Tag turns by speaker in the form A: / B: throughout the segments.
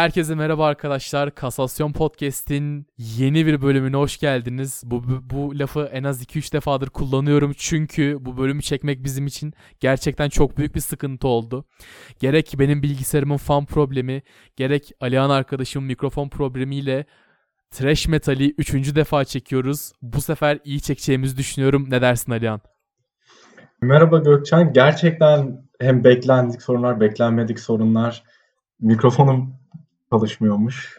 A: Herkese merhaba arkadaşlar. Kasasyon Podcast'in yeni bir bölümüne hoş geldiniz. Bu, bu, bu lafı en az 2-3 defadır kullanıyorum çünkü bu bölümü çekmek bizim için gerçekten çok büyük bir sıkıntı oldu. Gerek benim bilgisayarımın fan problemi, gerek Alihan arkadaşımın mikrofon problemiyle Trash Metal'i 3. defa çekiyoruz. Bu sefer iyi çekeceğimizi düşünüyorum. Ne dersin Alihan?
B: Merhaba Gökçen. Gerçekten hem beklendik sorunlar, beklenmedik sorunlar. Mikrofonum çalışmıyormuş.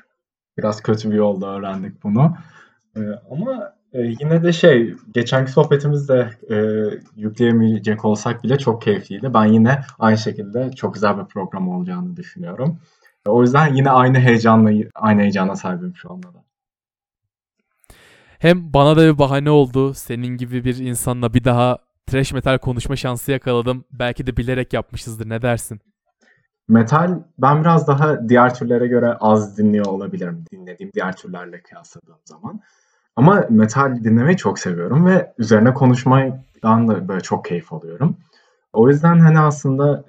B: Biraz kötü bir yolda öğrendik bunu. Ee, ama e, yine de şey, geçenki sohbetimizde e, yükleyemeyecek olsak bile çok keyifliydi. Ben yine aynı şekilde çok güzel bir program olacağını düşünüyorum. O yüzden yine aynı heyecanla, aynı heyecana sahibim şu anda da.
A: Hem bana da bir bahane oldu. Senin gibi bir insanla bir daha trash metal konuşma şansı yakaladım. Belki de bilerek yapmışızdır. Ne dersin?
B: Metal ben biraz daha diğer türlere göre az dinliyor olabilirim dinlediğim diğer türlerle kıyasladığım zaman. Ama metal dinlemeyi çok seviyorum ve üzerine konuşmaydan da böyle çok keyif alıyorum. O yüzden hani aslında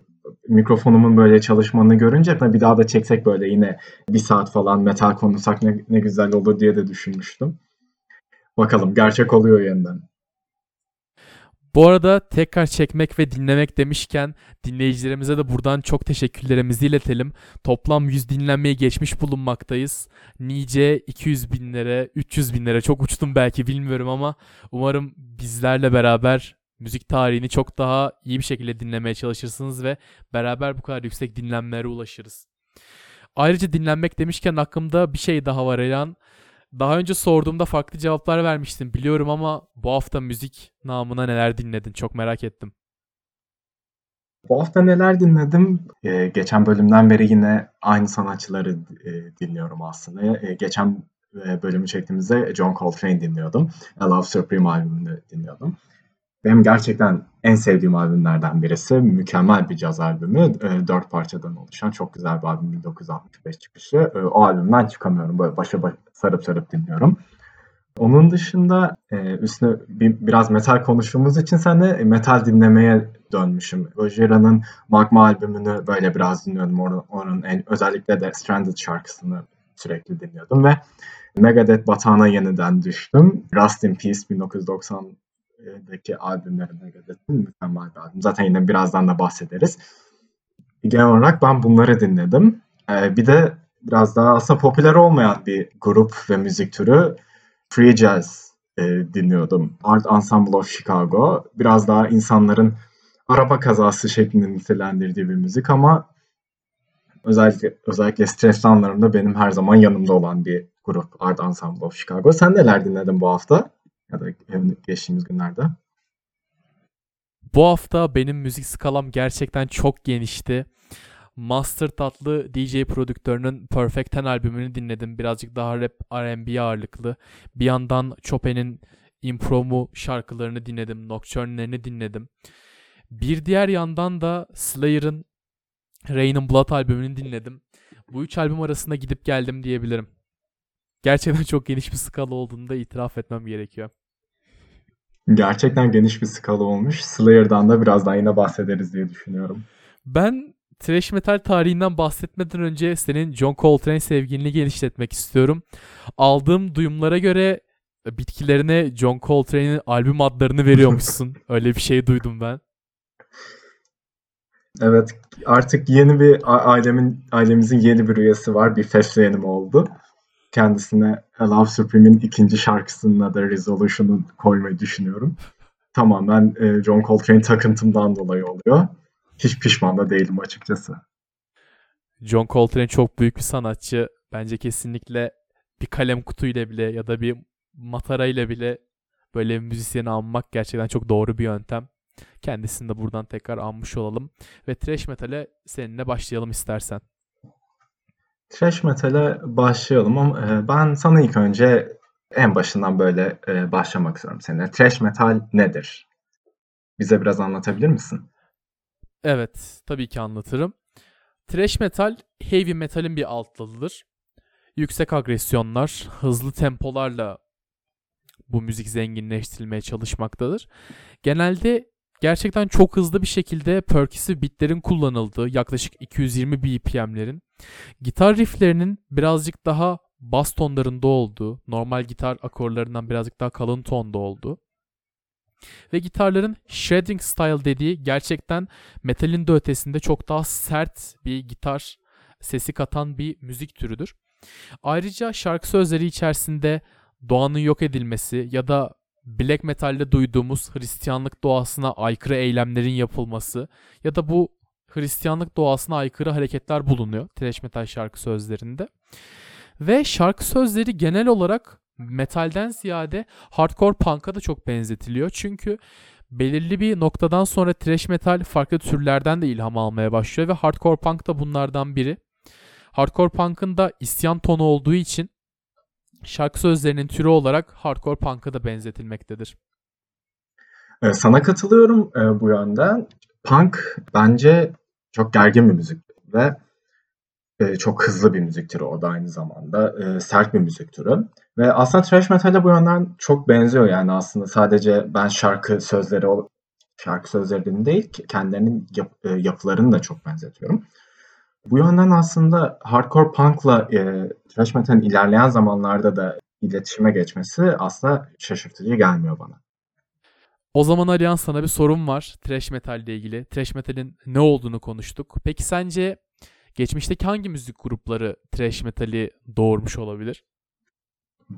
B: mikrofonumun böyle çalışmanı görünce bir daha da çeksek böyle yine bir saat falan metal konuşsak ne, ne güzel olur diye de düşünmüştüm. Bakalım gerçek oluyor yeniden.
A: Bu arada tekrar çekmek ve dinlemek demişken dinleyicilerimize de buradan çok teşekkürlerimizi iletelim. Toplam 100 dinlenmeyi geçmiş bulunmaktayız. Nice 200 binlere, 300 binlere çok uçtum belki bilmiyorum ama umarım bizlerle beraber müzik tarihini çok daha iyi bir şekilde dinlemeye çalışırsınız ve beraber bu kadar yüksek dinlenmelere ulaşırız. Ayrıca dinlenmek demişken aklımda bir şey daha var Elan. Daha önce sorduğumda farklı cevaplar vermiştin biliyorum ama bu hafta müzik namına neler dinledin çok merak ettim.
B: Bu hafta neler dinledim? Ee, geçen bölümden beri yine aynı sanatçıları e, dinliyorum aslında. Ee, geçen e, bölümü çektiğimizde John Coltrane dinliyordum. A Love Supreme albümünü dinliyordum. Benim gerçekten en sevdiğim albümlerden birisi. Mükemmel bir caz albümü. E, dört parçadan oluşan çok güzel bir albüm. 1965 çıkışı. E, o albümden çıkamıyorum. Böyle başa baş, sarıp sarıp dinliyorum. Onun dışında e, üstüne bir, biraz metal konuştuğumuz için sen de metal dinlemeye dönmüşüm. Gojira'nın Magma albümünü böyle biraz dinliyordum. Onun, onun en, özellikle de Stranded şarkısını sürekli dinliyordum ve Megadeth batağına yeniden düştüm. Rust in Peace 1990 daki albümlerine göre mükemmel bir albüm. Zaten yine birazdan da bahsederiz. Genel olarak ben bunları dinledim. Ee, bir de biraz daha aslında popüler olmayan bir grup ve müzik türü Free Jazz e, dinliyordum. Art Ensemble of Chicago. Biraz daha insanların araba kazası şeklinde nitelendirdiği bir müzik ama özellikle özellikle stresli anlarımda benim her zaman yanımda olan bir grup Art Ensemble of Chicago. Sen neler dinledin bu hafta? Ya da geçtiğimiz günlerde?
A: Bu hafta benim müzik skalam gerçekten çok genişti. Master tatlı DJ prodüktörünün Perfect Ten albümünü dinledim. Birazcık daha rap R&B ağırlıklı. Bir yandan Chopin'in Impromu şarkılarını dinledim. Nocturne'lerini dinledim. Bir diğer yandan da Slayer'ın Rain and Blood albümünü dinledim. Bu üç albüm arasında gidip geldim diyebilirim. Gerçekten çok geniş bir skala olduğunu da itiraf etmem gerekiyor.
B: Gerçekten geniş bir skala olmuş. Slayer'dan da birazdan yine bahsederiz diye düşünüyorum.
A: Ben thrash metal tarihinden bahsetmeden önce senin John Coltrane sevgilini genişletmek istiyorum. Aldığım duyumlara göre bitkilerine John Coltrane'in albüm adlarını veriyormuşsun. Öyle bir şey duydum ben.
B: Evet, artık yeni bir ailemin ailemizin yeni bir üyesi var. Bir fesleğenim oldu kendisine Love Supreme'in ikinci şarkısının adı Resolution'u koymayı düşünüyorum. Tamamen e, John Coltrane takıntımdan dolayı oluyor. Hiç pişman da değilim açıkçası.
A: John Coltrane çok büyük bir sanatçı. Bence kesinlikle bir kalem kutuyla bile ya da bir matara ile bile böyle müzisyeni anmak gerçekten çok doğru bir yöntem. Kendisini de buradan tekrar anmış olalım. Ve thrash metal'e seninle başlayalım istersen.
B: Trash metal'e başlayalım ama e, ben sana ilk önce en başından böyle e, başlamak istiyorum seninle. Trash metal nedir? Bize biraz anlatabilir misin?
A: Evet, tabii ki anlatırım. Trash metal, heavy metal'in bir alt dalıdır. Yüksek agresyonlar, hızlı tempolarla bu müzik zenginleştirilmeye çalışmaktadır. Genelde gerçekten çok hızlı bir şekilde percussive bitlerin kullanıldığı yaklaşık 220 BPM'lerin gitar rifflerinin birazcık daha bas tonlarında olduğu, normal gitar akorlarından birazcık daha kalın tonda olduğu ve gitarların shredding style dediği gerçekten metalin de ötesinde çok daha sert bir gitar sesi katan bir müzik türüdür. Ayrıca şarkı sözleri içerisinde doğanın yok edilmesi ya da black metal'de duyduğumuz Hristiyanlık doğasına aykırı eylemlerin yapılması ya da bu Hristiyanlık doğasına aykırı hareketler bulunuyor thrash metal şarkı sözlerinde. Ve şarkı sözleri genel olarak metalden ziyade hardcore punk'a da çok benzetiliyor. Çünkü belirli bir noktadan sonra thrash metal farklı türlerden de ilham almaya başlıyor ve hardcore punk da bunlardan biri. Hardcore punk'ın da isyan tonu olduğu için şarkı sözlerinin türü olarak hardcore punk'a da benzetilmektedir.
B: Ee, sana katılıyorum e, bu yönden. Punk bence çok gergin bir müzik ve e, çok hızlı bir müzik türü o da aynı zamanda. E, sert bir müzik türü. Ve aslında thrash metal'e bu yönden çok benziyor yani aslında sadece ben şarkı sözleri şarkı sözlerini değil kendilerinin yap, yapılarını da çok benzetiyorum. Bu yönden aslında hardcore punk'la e, thrash metal'in ilerleyen zamanlarda da iletişime geçmesi aslında şaşırtıcı gelmiyor bana.
A: O zaman Alihan sana bir sorum var thrash metal ile ilgili. Thrash metal'in ne olduğunu konuştuk. Peki sence geçmişteki hangi müzik grupları thrash metali doğurmuş olabilir?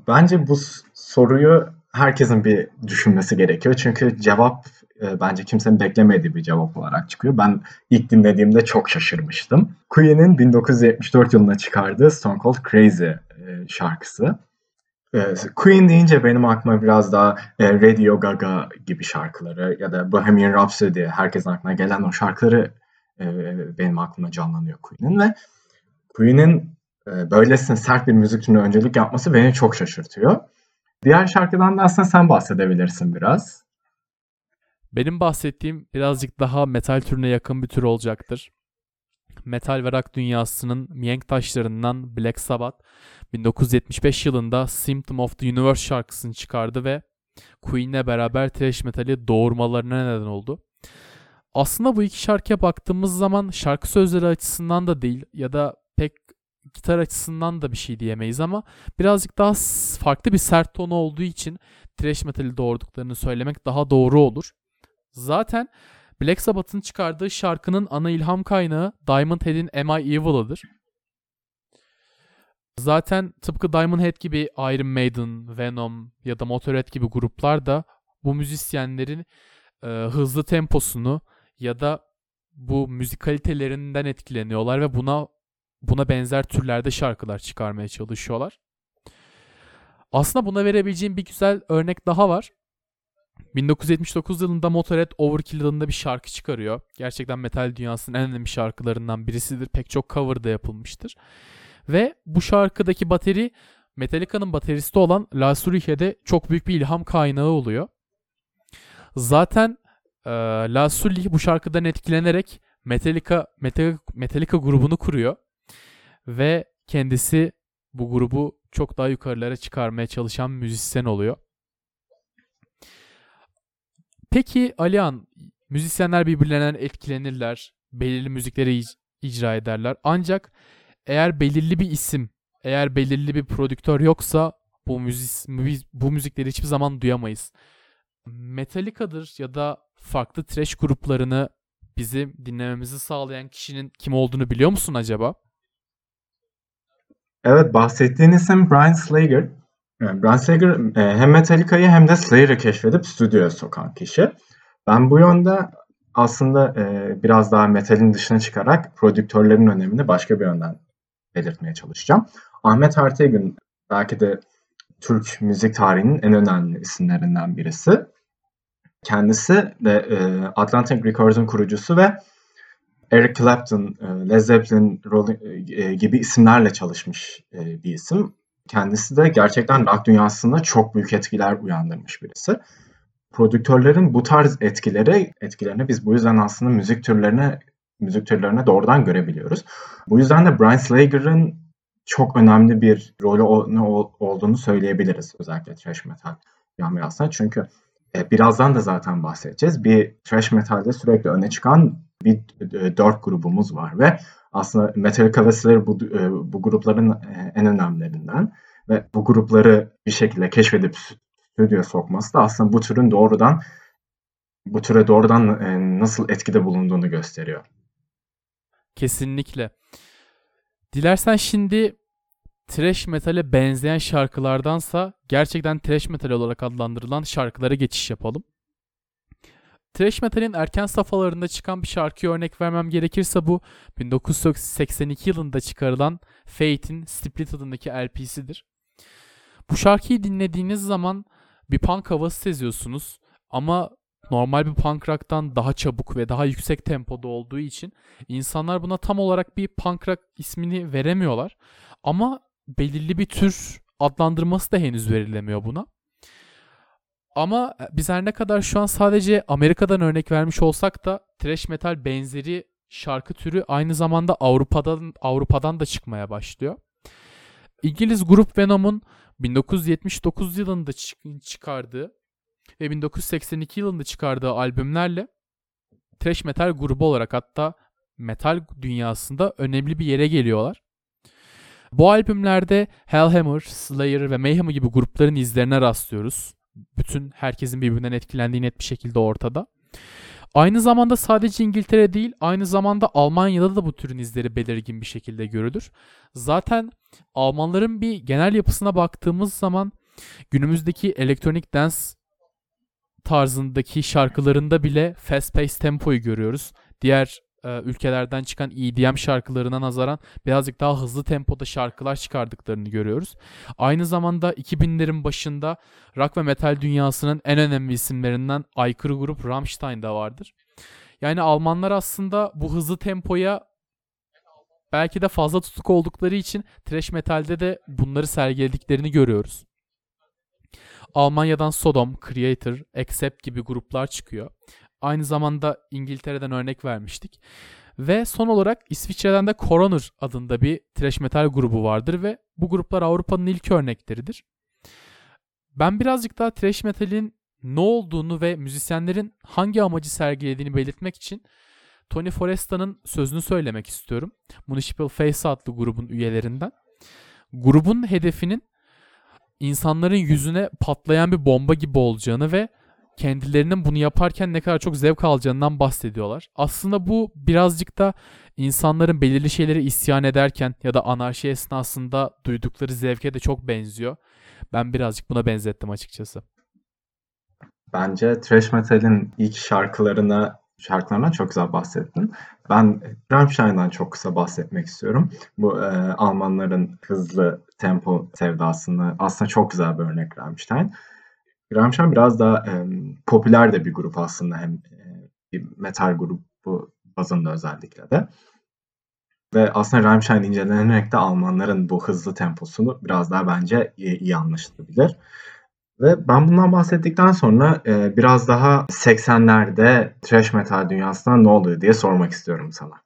B: Bence bu soruyu herkesin bir düşünmesi gerekiyor. Çünkü cevap e, bence kimsenin beklemediği bir cevap olarak çıkıyor. Ben ilk dinlediğimde çok şaşırmıştım. Queen'in 1974 yılında çıkardığı Stone Cold Crazy e, şarkısı. E, Queen deyince benim aklıma biraz daha e, Radio Gaga gibi şarkıları ya da Bohemian Rhapsody herkesin aklına gelen o şarkıları e, benim aklıma canlanıyor Queen'in ve Queen'in e, böylesine sert bir müzik türüne öncelik yapması beni çok şaşırtıyor. Diğer şarkıdan da aslında sen bahsedebilirsin biraz.
A: Benim bahsettiğim birazcık daha metal türüne yakın bir tür olacaktır. Metal ve rock dünyasının mihenk taşlarından Black Sabbath 1975 yılında Symptom of the Universe şarkısını çıkardı ve Queen'le beraber thrash metali doğurmalarına neden oldu. Aslında bu iki şarkıya baktığımız zaman şarkı sözleri açısından da değil ya da gitar açısından da bir şey diyemeyiz ama birazcık daha farklı bir sert tonu olduğu için thrash metali doğurduklarını söylemek daha doğru olur. Zaten Black Sabbath'ın çıkardığı şarkının ana ilham kaynağı Diamond Head'in Am I Evil'ıdır. Zaten tıpkı Diamond Head gibi Iron Maiden, Venom ya da Motorhead gibi gruplar da bu müzisyenlerin e, hızlı temposunu ya da bu müzikalitelerinden etkileniyorlar ve buna buna benzer türlerde şarkılar çıkarmaya çalışıyorlar. Aslında buna verebileceğim bir güzel örnek daha var. 1979 yılında Motorhead Overkill adında bir şarkı çıkarıyor. Gerçekten metal dünyasının en önemli şarkılarından birisidir. Pek çok cover da yapılmıştır. Ve bu şarkıdaki bateri Metallica'nın bateristi olan Lars Ulrich'e çok büyük bir ilham kaynağı oluyor. Zaten e, Lars Ulrich bu şarkıdan etkilenerek Metallica, Metallica, Metallica grubunu kuruyor. Ve kendisi bu grubu çok daha yukarılara çıkarmaya çalışan müzisyen oluyor. Peki Alihan, müzisyenler birbirlerinden etkilenirler, belirli müzikleri icra ederler. Ancak eğer belirli bir isim, eğer belirli bir prodüktör yoksa bu müzik bu müzikleri hiçbir zaman duyamayız. Metallica'dır ya da farklı trash gruplarını bizim dinlememizi sağlayan kişinin kim olduğunu biliyor musun acaba?
B: Evet bahsettiğin isim Brian Slager. Brian Slager e, hem Metallica'yı hem de Slayer'ı keşfedip stüdyoya sokan kişi. Ben bu yönde aslında e, biraz daha metalin dışına çıkarak prodüktörlerin önemini başka bir yönden belirtmeye çalışacağım. Ahmet Ertegün belki de Türk müzik tarihinin en önemli isimlerinden birisi. Kendisi de e, Atlantic Records'un kurucusu ve Eric Clapton, e, Led Zeppelin Rolling, e, gibi isimlerle çalışmış e, bir isim. Kendisi de gerçekten rock dünyasında çok büyük etkiler uyandırmış birisi. Prodüktörlerin bu tarz etkileri, etkilerini biz bu yüzden aslında müzik türlerine müzik türlerine doğrudan görebiliyoruz. Bu yüzden de Brian Slager'ın çok önemli bir rolü olduğunu söyleyebiliriz özellikle thrash metal camiasına. Çünkü e, birazdan da zaten bahsedeceğiz. Bir thrash metalde sürekli öne çıkan bir e, dört grubumuz var ve aslında Metallica ve bu, e, bu grupların e, en önemlilerinden ve bu grupları bir şekilde keşfedip stüdyoya sokması da aslında bu türün doğrudan bu türe doğrudan nasıl etkide bulunduğunu gösteriyor.
A: Kesinlikle. Dilersen şimdi trash metale benzeyen şarkılardansa gerçekten trash metal olarak adlandırılan şarkılara geçiş yapalım. Trash metalin erken safhalarında çıkan bir şarkıya örnek vermem gerekirse bu 1982 yılında çıkarılan Fate'in Split adındaki LP'sidir. Bu şarkıyı dinlediğiniz zaman bir punk havası seziyorsunuz ama normal bir punk rock'tan daha çabuk ve daha yüksek tempoda olduğu için insanlar buna tam olarak bir punk rock ismini veremiyorlar. Ama belirli bir tür adlandırması da henüz verilemiyor buna. Ama biz her ne kadar şu an sadece Amerika'dan örnek vermiş olsak da thrash metal benzeri şarkı türü aynı zamanda Avrupa'dan Avrupa'dan da çıkmaya başlıyor. İngiliz grup Venom'un 1979 yılında çıkardığı ve 1982 yılında çıkardığı albümlerle thrash metal grubu olarak hatta metal dünyasında önemli bir yere geliyorlar. Bu albümlerde Hellhammer, Slayer ve Mayhem gibi grupların izlerine rastlıyoruz. Bütün herkesin birbirinden etkilendiği net bir şekilde ortada. Aynı zamanda sadece İngiltere değil, aynı zamanda Almanya'da da bu türün izleri belirgin bir şekilde görülür. Zaten Almanların bir genel yapısına baktığımız zaman günümüzdeki elektronik dance tarzındaki şarkılarında bile fast pace tempoyu görüyoruz. Diğer e, ülkelerden çıkan EDM şarkılarına nazaran birazcık daha hızlı tempoda şarkılar çıkardıklarını görüyoruz. Aynı zamanda 2000'lerin başında rock ve metal dünyasının en önemli isimlerinden aykırı grup Rammstein de vardır. Yani Almanlar aslında bu hızlı tempoya belki de fazla tutuk oldukları için thrash metalde de bunları sergilediklerini görüyoruz. Almanya'dan Sodom, Creator, Accept gibi gruplar çıkıyor. Aynı zamanda İngiltere'den örnek vermiştik. Ve son olarak İsviçre'den de Coroner adında bir thrash metal grubu vardır ve bu gruplar Avrupa'nın ilk örnekleridir. Ben birazcık daha thrash metalin ne olduğunu ve müzisyenlerin hangi amacı sergilediğini belirtmek için Tony Foresta'nın sözünü söylemek istiyorum. Municipal Face adlı grubun üyelerinden. Grubun hedefinin insanların yüzüne patlayan bir bomba gibi olacağını ve kendilerinin bunu yaparken ne kadar çok zevk alacağından bahsediyorlar. Aslında bu birazcık da insanların belirli şeyleri isyan ederken ya da anarşi esnasında duydukları zevke de çok benziyor. Ben birazcık buna benzettim açıkçası.
B: Bence thrash metal'in ilk şarkılarına şarkılarından çok güzel bahsettin. Ben Rammstein'dan çok kısa bahsetmek istiyorum. Bu e, Almanların hızlı tempo sevdasını aslında çok güzel bir örnek Rammstein. Rammstein biraz daha e, popüler de bir grup aslında hem e, bir metal grubu bazında özellikle de. Ve aslında Rammstein incelenerek de Almanların bu hızlı temposunu biraz daha bence iyi, iyi anlaşılabilir. Ve ben bundan bahsettikten sonra e, biraz daha 80'lerde thrash metal dünyasında ne oluyor diye sormak istiyorum sana.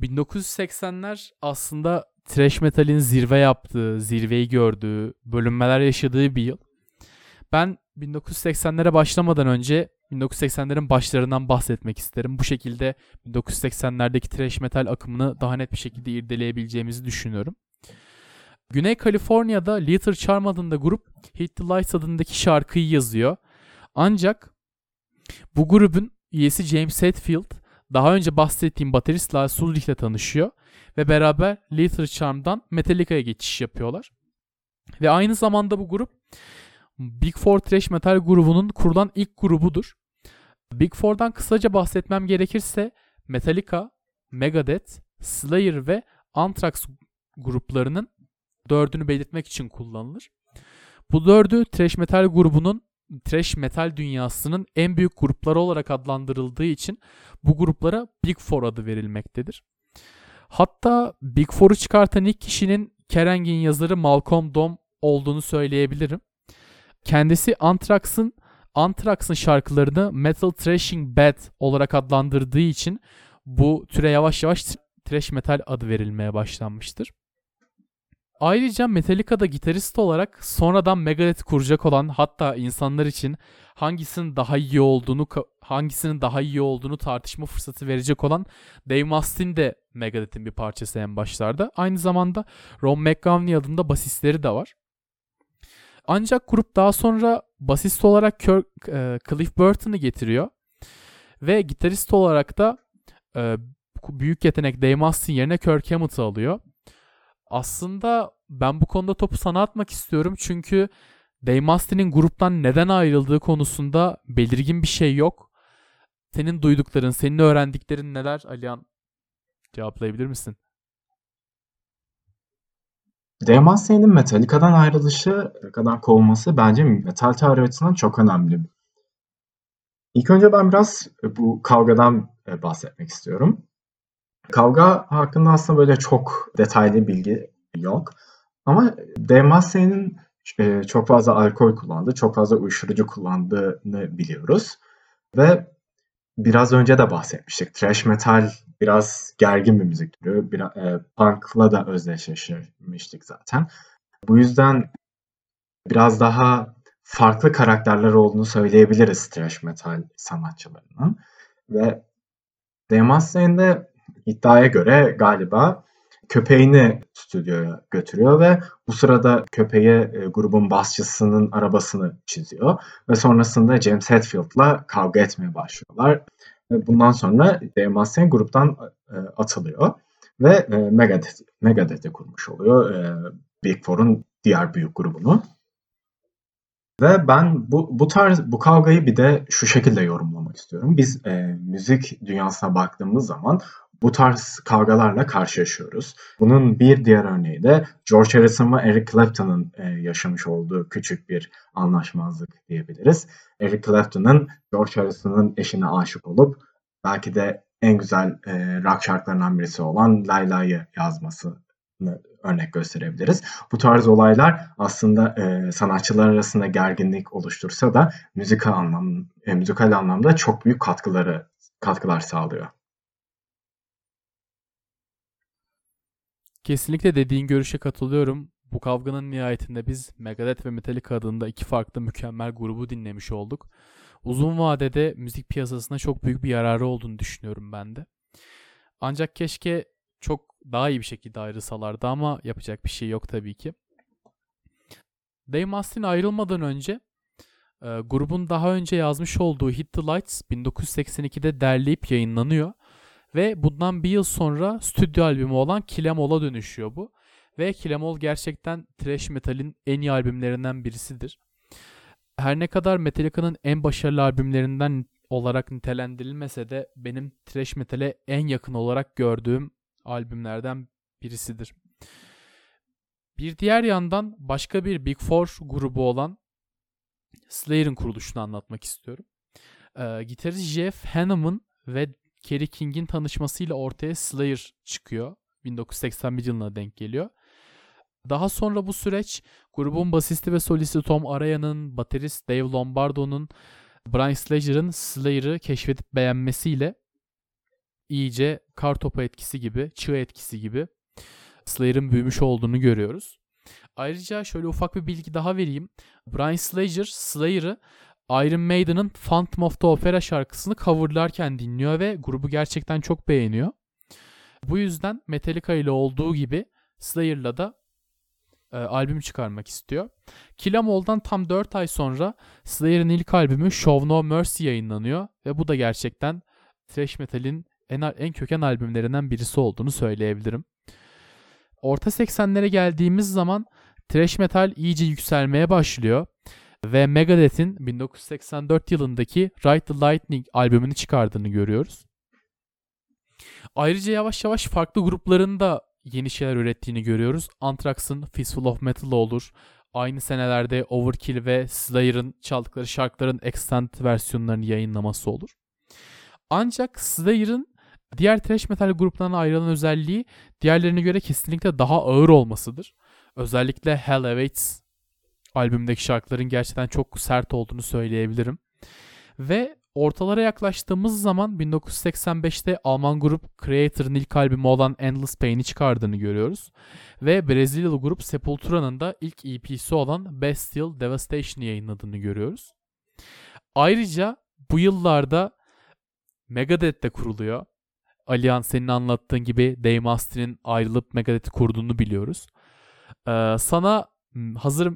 A: 1980'ler aslında thrash metalin zirve yaptığı, zirveyi gördüğü, bölünmeler yaşadığı bir yıl. Ben 1980'lere başlamadan önce 1980'lerin başlarından bahsetmek isterim. Bu şekilde 1980'lerdeki thrash metal akımını daha net bir şekilde irdeleyebileceğimizi düşünüyorum. Güney Kaliforniya'da Little Charm adında grup Hit the Lights adındaki şarkıyı yazıyor. Ancak bu grubun üyesi James Hetfield daha önce bahsettiğim baterist Lars Ulrich ile tanışıyor ve beraber Little Charm'dan Metallica'ya geçiş yapıyorlar. Ve aynı zamanda bu grup Big Four Thrash Metal grubunun kurulan ilk grubudur. Big Four'dan kısaca bahsetmem gerekirse Metallica, Megadeth, Slayer ve Anthrax gruplarının dördünü belirtmek için kullanılır. Bu dördü thrash metal grubunun thrash metal dünyasının en büyük grupları olarak adlandırıldığı için bu gruplara Big Four adı verilmektedir. Hatta Big Four'u çıkartan ilk kişinin Kerengin yazarı Malcolm Dom olduğunu söyleyebilirim. Kendisi Anthrax'ın Anthrax'ın şarkılarını Metal Thrashing Bad olarak adlandırdığı için bu türe yavaş yavaş thrash metal adı verilmeye başlanmıştır. Ayrıca Metallica'da gitarist olarak sonradan Megadeth kuracak olan hatta insanlar için hangisinin daha iyi olduğunu hangisinin daha iyi olduğunu tartışma fırsatı verecek olan Dave Mustaine de Megadeth'in bir parçası en başlarda. Aynı zamanda Ron McGovney adında basistleri de var. Ancak grup daha sonra basist olarak Kirk, e, Cliff Burton'ı getiriyor. Ve gitarist olarak da e, büyük yetenek Dave Mustaine yerine Kirk Hammett'ı alıyor. Aslında ben bu konuda topu sana atmak istiyorum çünkü Dave Mustaine'in gruptan neden ayrıldığı konusunda belirgin bir şey yok. Senin duydukların, senin öğrendiklerin neler Alihan? Cevaplayabilir misin?
B: Mustaine'in Metallica'dan ayrılışı, Metallica'dan kovulması bence metal tarih açısından çok önemli. İlk önce ben biraz bu kavgadan e, bahsetmek istiyorum. Kavga hakkında aslında böyle çok detaylı bilgi yok. Ama Mustaine'in e, çok fazla alkol kullandığı, çok fazla uyuşturucu kullandığını biliyoruz. Ve biraz önce de bahsetmiştik. Thrash metal biraz gergin bir müzik türü. Biraz, e, punk'la da özdeşleştirmiştik zaten. Bu yüzden biraz daha farklı karakterler olduğunu söyleyebiliriz thrash metal sanatçılarının. Ve Dave Mustaine'de iddiaya göre galiba köpeğini stüdyoya götürüyor ve bu sırada köpeğe e, grubun basçısının arabasını çiziyor ve sonrasında James Hetfield'la kavga etmeye başlıyorlar. Bundan sonra Dave Mustaine gruptan e, atılıyor ve e, Megadeth, Megadeth'i kurmuş oluyor. E, Big Four'un diğer büyük grubunu. Ve ben bu, bu tarz bu kavgayı bir de şu şekilde yorumlamak istiyorum. Biz e, müzik dünyasına baktığımız zaman bu tarz kavgalarla karşılaşıyoruz. Bunun bir diğer örneği de George Harrison ve Eric Clapton'ın e, yaşamış olduğu küçük bir anlaşmazlık diyebiliriz. Eric Clapton'ın George Harrison'ın eşine aşık olup belki de en güzel e, rock şarkılarından birisi olan Layla'yı yazmasını örnek gösterebiliriz. Bu tarz olaylar aslında e, sanatçılar arasında gerginlik oluştursa da müzikal anlam, e, müzikal anlamda çok büyük katkıları katkılar sağlıyor.
A: Kesinlikle dediğin görüşe katılıyorum. Bu kavganın nihayetinde biz Megadeth ve Metallica adında iki farklı mükemmel grubu dinlemiş olduk. Uzun vadede müzik piyasasına çok büyük bir yararı olduğunu düşünüyorum ben de. Ancak keşke çok daha iyi bir şekilde ayrılsalardı ama yapacak bir şey yok tabii ki. Dave Mustaine ayrılmadan önce e, grubun daha önce yazmış olduğu Hit the Lights 1982'de derleyip yayınlanıyor. Ve bundan bir yıl sonra stüdyo albümü olan Kilemol'a dönüşüyor bu. Ve Kilemol gerçekten thrash metal'in en iyi albümlerinden birisidir. Her ne kadar Metallica'nın en başarılı albümlerinden olarak nitelendirilmese de benim thrash metal'e en yakın olarak gördüğüm albümlerden birisidir. Bir diğer yandan başka bir Big Four grubu olan Slayer'ın kuruluşunu anlatmak istiyorum. Ee, gitarist Jeff Hanneman ve Kerry King'in tanışmasıyla ortaya Slayer çıkıyor. 1981 yılına denk geliyor. Daha sonra bu süreç grubun basisti ve solisti Tom Araya'nın, baterist Dave Lombardo'nun, Brian Slager'ın Slayer'ı keşfedip beğenmesiyle iyice kar topu etkisi gibi, çığ etkisi gibi Slayer'ın büyümüş olduğunu görüyoruz. Ayrıca şöyle ufak bir bilgi daha vereyim. Brian Slager, Slayer'ı Iron Maiden'ın Phantom of the Opera şarkısını coverlarken dinliyor ve grubu gerçekten çok beğeniyor. Bu yüzden Metallica ile olduğu gibi Slayer'la da e, albüm çıkarmak istiyor. Kill tam 4 ay sonra Slayer'ın ilk albümü Show No Mercy yayınlanıyor ve bu da gerçekten thrash metal'in en, en köken albümlerinden birisi olduğunu söyleyebilirim. Orta 80'lere geldiğimiz zaman thrash metal iyice yükselmeye başlıyor ve Megadeth'in 1984 yılındaki Ride the Lightning albümünü çıkardığını görüyoruz. Ayrıca yavaş yavaş farklı grupların da yeni şeyler ürettiğini görüyoruz. Anthrax'ın Fistful of Metal olur. Aynı senelerde Overkill ve Slayer'ın çaldıkları şarkıların extended versiyonlarını yayınlaması olur. Ancak Slayer'ın diğer thrash metal gruplarına ayrılan özelliği diğerlerine göre kesinlikle daha ağır olmasıdır. Özellikle Hell Awaits albümdeki şarkıların gerçekten çok sert olduğunu söyleyebilirim. Ve ortalara yaklaştığımız zaman 1985'te Alman grup Creator'ın ilk albümü olan Endless Pain'i çıkardığını görüyoruz. Ve Brezilyalı grup Sepultura'nın da ilk EP'si olan Bestial Devastation'ı yayınladığını görüyoruz. Ayrıca bu yıllarda Megadeth de kuruluyor. Alihan senin anlattığın gibi Dave Mustaine ayrılıp Megadeth'i kurduğunu biliyoruz. Ee, sana hazır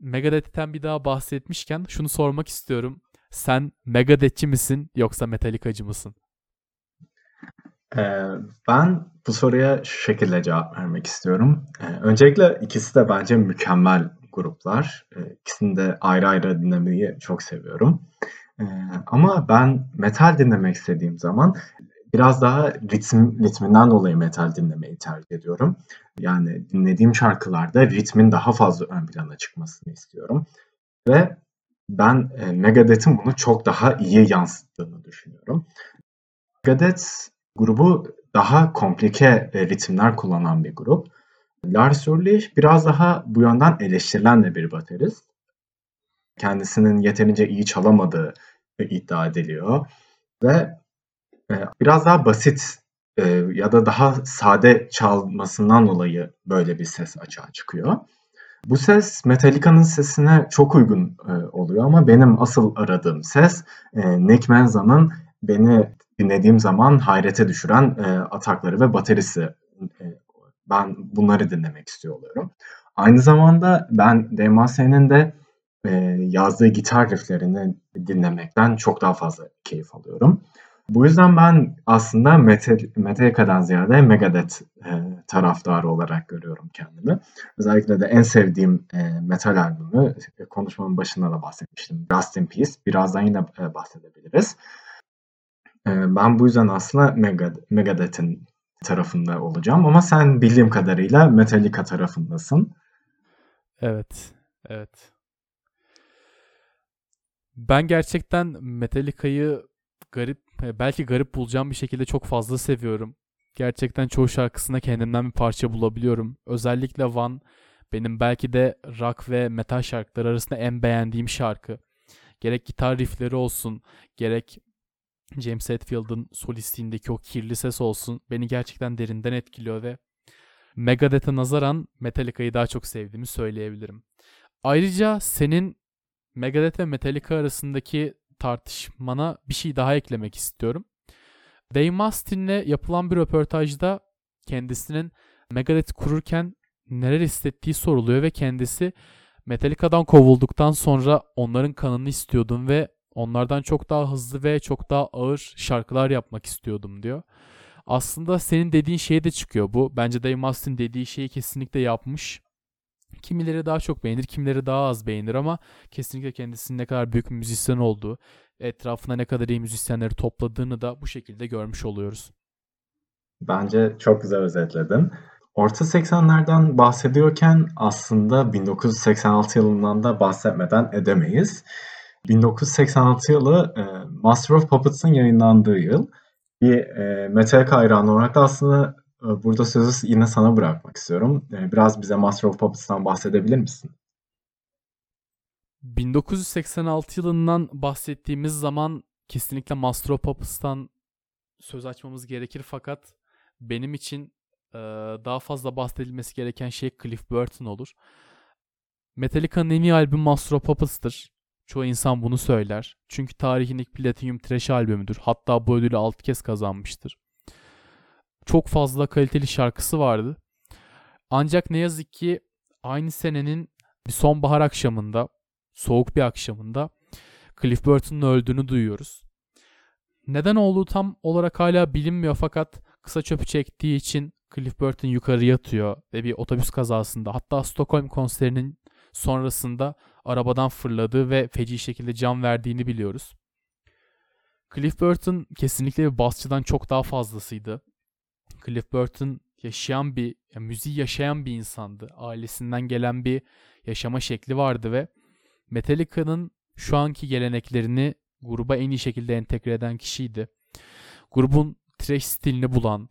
A: Megadeth'ten bir daha bahsetmişken şunu sormak istiyorum. Sen Megadeth'çi misin yoksa Metallica'cı mısın?
B: Ee, ben bu soruya şu şekilde cevap vermek istiyorum. Ee, öncelikle ikisi de bence mükemmel gruplar. Ee, ikisini de ayrı ayrı dinlemeyi çok seviyorum. Ama ben metal dinlemek istediğim zaman biraz daha ritim, ritminden dolayı metal dinlemeyi tercih ediyorum. Yani dinlediğim şarkılarda ritmin daha fazla ön plana çıkmasını istiyorum. Ve ben e, Megadeth'in bunu çok daha iyi yansıttığını düşünüyorum. Megadeth grubu daha komplike e, ritimler kullanan bir grup. Lars Ulrich biraz daha bu yönden eleştirilen de bir baterist. Kendisinin yeterince iyi çalamadığı iddia ediliyor. Ve e, biraz daha basit e, ya da daha sade çalmasından dolayı böyle bir ses açığa çıkıyor. Bu ses Metallica'nın sesine çok uygun e, oluyor ama benim asıl aradığım ses e, Nick Menza'nın beni dinlediğim zaman hayrete düşüren atakları ve baterisi. Ben bunları dinlemek istiyor oluyorum. Aynı zamanda ben Demase'nin de yazdığı gitar rifflerini dinlemekten çok daha fazla keyif alıyorum. Bu yüzden ben aslında Metallica'dan ziyade Megadeth e, taraftarı olarak görüyorum kendimi. Özellikle de en sevdiğim e, metal albümü e, konuşmanın başında da bahsetmiştim. Rust in Peace. Birazdan yine e, bahsedebiliriz. Ben bu yüzden aslında Megad Megadeth'in tarafında olacağım ama sen bildiğim kadarıyla Metallica tarafındasın.
A: Evet, evet. Ben gerçekten Metallica'yı garip belki garip bulacağım bir şekilde çok fazla seviyorum. Gerçekten çoğu şarkısına kendimden bir parça bulabiliyorum. Özellikle One benim belki de rock ve metal şarkıları arasında en beğendiğim şarkı. Gerek gitar riffleri olsun, gerek James Hetfield'ın solistliğindeki o kirli ses olsun beni gerçekten derinden etkiliyor ve Megadeth'e nazaran Metallica'yı daha çok sevdiğimi söyleyebilirim. Ayrıca senin Megadeth ve Metallica arasındaki tartışmana bir şey daha eklemek istiyorum. Dave Mustaine'le yapılan bir röportajda kendisinin Megadeth kururken neler hissettiği soruluyor ve kendisi Metallica'dan kovulduktan sonra onların kanını istiyordum ve onlardan çok daha hızlı ve çok daha ağır şarkılar yapmak istiyordum diyor. Aslında senin dediğin şey de çıkıyor bu. Bence Dave Mustaine dediği şeyi kesinlikle yapmış. Kimileri daha çok beğenir, kimileri daha az beğenir ama kesinlikle kendisinin ne kadar büyük müzisyen olduğu, etrafına ne kadar iyi müzisyenleri topladığını da bu şekilde görmüş oluyoruz.
B: Bence çok güzel özetledin. Orta 80'lerden bahsediyorken aslında 1986 yılından da bahsetmeden edemeyiz. 1986 yılı e, Master of Puppets'ın yayınlandığı yıl. Bir e, Metallica hayranı olarak da aslında burada sözü yine sana bırakmak istiyorum. Ee, biraz bize Master of Puppets'tan bahsedebilir misin?
A: 1986 yılından bahsettiğimiz zaman kesinlikle Master of Puppets'tan söz açmamız gerekir fakat benim için e, daha fazla bahsedilmesi gereken şey Cliff Burton olur. Metallica'nın en iyi albüm Master of Puppets'tır. Çoğu insan bunu söyler. Çünkü tarihin ilk Platinum Trash albümüdür. Hatta bu ödülü 6 kez kazanmıştır çok fazla kaliteli şarkısı vardı. Ancak ne yazık ki aynı senenin bir sonbahar akşamında, soğuk bir akşamında Cliff Burton'un öldüğünü duyuyoruz. Neden olduğu tam olarak hala bilinmiyor fakat kısa çöpü çektiği için Cliff Burton yukarı yatıyor ve bir otobüs kazasında hatta Stockholm konserinin sonrasında arabadan fırladığı ve feci şekilde can verdiğini biliyoruz. Cliff Burton kesinlikle bir basçıdan çok daha fazlasıydı. Cliff Burton yaşayan bir, yani müziği yaşayan bir insandı. Ailesinden gelen bir yaşama şekli vardı ve Metallica'nın şu anki geleneklerini gruba en iyi şekilde entegre eden kişiydi. Grubun trash stilini bulan,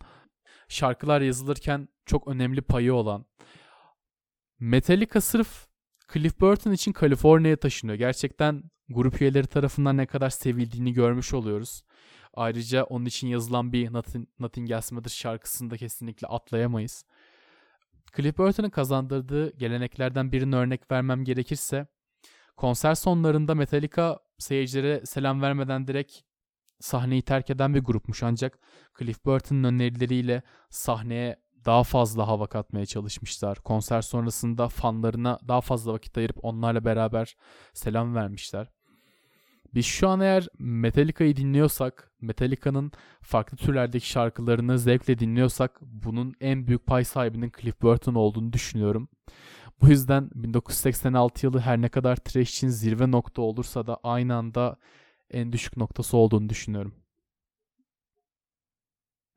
A: şarkılar yazılırken çok önemli payı olan. Metallica sırf Cliff Burton için Kaliforniya'ya taşınıyor. Gerçekten grup üyeleri tarafından ne kadar sevildiğini görmüş oluyoruz. Ayrıca onun için yazılan bir Nothing, Nothing Else Matters şarkısını da kesinlikle atlayamayız. Cliff Burton'ın kazandırdığı geleneklerden birini örnek vermem gerekirse konser sonlarında Metallica seyircilere selam vermeden direkt sahneyi terk eden bir grupmuş ancak Cliff Burton'ın önerileriyle sahneye daha fazla hava katmaya çalışmışlar. Konser sonrasında fanlarına daha fazla vakit ayırıp onlarla beraber selam vermişler. Biz şu an eğer Metallica'yı dinliyorsak, Metallica'nın farklı türlerdeki şarkılarını zevkle dinliyorsak bunun en büyük pay sahibinin Cliff Burton olduğunu düşünüyorum. Bu yüzden 1986 yılı her ne kadar trash için zirve nokta olursa da aynı anda en düşük noktası olduğunu düşünüyorum.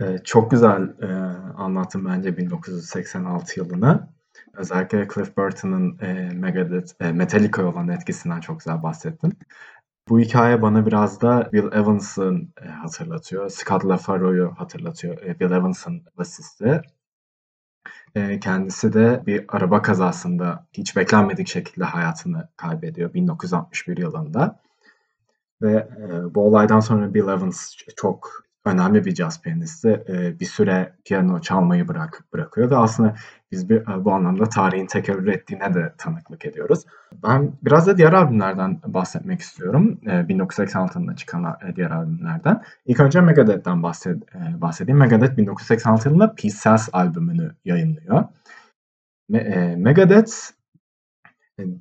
B: Ee, çok güzel e, anlattın bence 1986 yılını. Özellikle Cliff Burton'ın e, Megadeth, e, Metallica olan etkisinden çok güzel bahsettin. Bu hikaye bana biraz da Bill Evans'ın e, hatırlatıyor. Scott LaFaro'yu hatırlatıyor. E, Bill Evans'ın basisti. E, kendisi de bir araba kazasında hiç beklenmedik şekilde hayatını kaybediyor 1961 yılında. Ve e, bu olaydan sonra Bill Evans çok önemli bir caz piyanisti. E, bir süre piyano çalmayı bırak bırakıyor ve aslında biz bir, bu anlamda tarihin tekerrür ettiğine de tanıklık ediyoruz. Ben biraz da diğer albümlerden bahsetmek istiyorum. E, 1986'da çıkan diğer albümlerden. İlk önce Megadeth'ten bahsed, bahsedeyim. Megadeth 1986 yılında Sells albümünü yayınlıyor. Me, e, Megadeth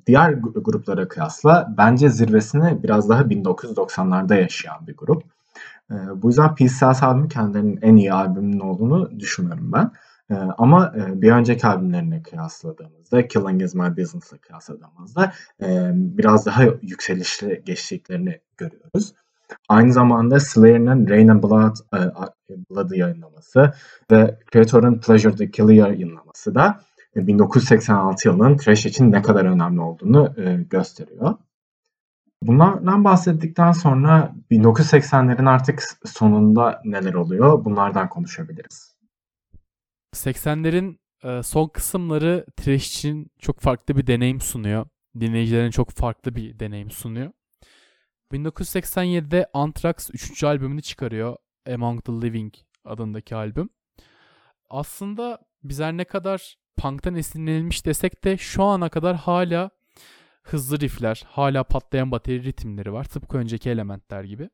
B: diğer gruplara kıyasla bence zirvesini biraz daha 1990'larda yaşayan bir grup. E, bu yüzden Peace Sells albümü kendilerinin en iyi albümünün olduğunu düşünüyorum ben. E, ama e, bir önceki albümlerine kıyasladığımızda, Killing Is My Business'la kıyasladığımızda e, biraz daha yükselişli geçtiklerini görüyoruz. Aynı zamanda Slayer'ın Rain and Blood, e, Blood'ı yayınlaması ve Creator'ın Pleasure to Kill'ı yayınlaması da 1986 yılının trash için ne kadar önemli olduğunu e, gösteriyor. Bunlardan bahsettikten sonra 1980'lerin artık sonunda neler oluyor bunlardan konuşabiliriz.
A: 80'lerin e, son kısımları trash için çok farklı bir deneyim sunuyor. Dinleyicilerin çok farklı bir deneyim sunuyor. 1987'de Anthrax 3. albümünü çıkarıyor. Among the Living adındaki albüm. Aslında bizler ne kadar punk'tan esinlenilmiş desek de şu ana kadar hala hızlı riffler, hala patlayan bateri ritimleri var. Tıpkı önceki elementler gibi.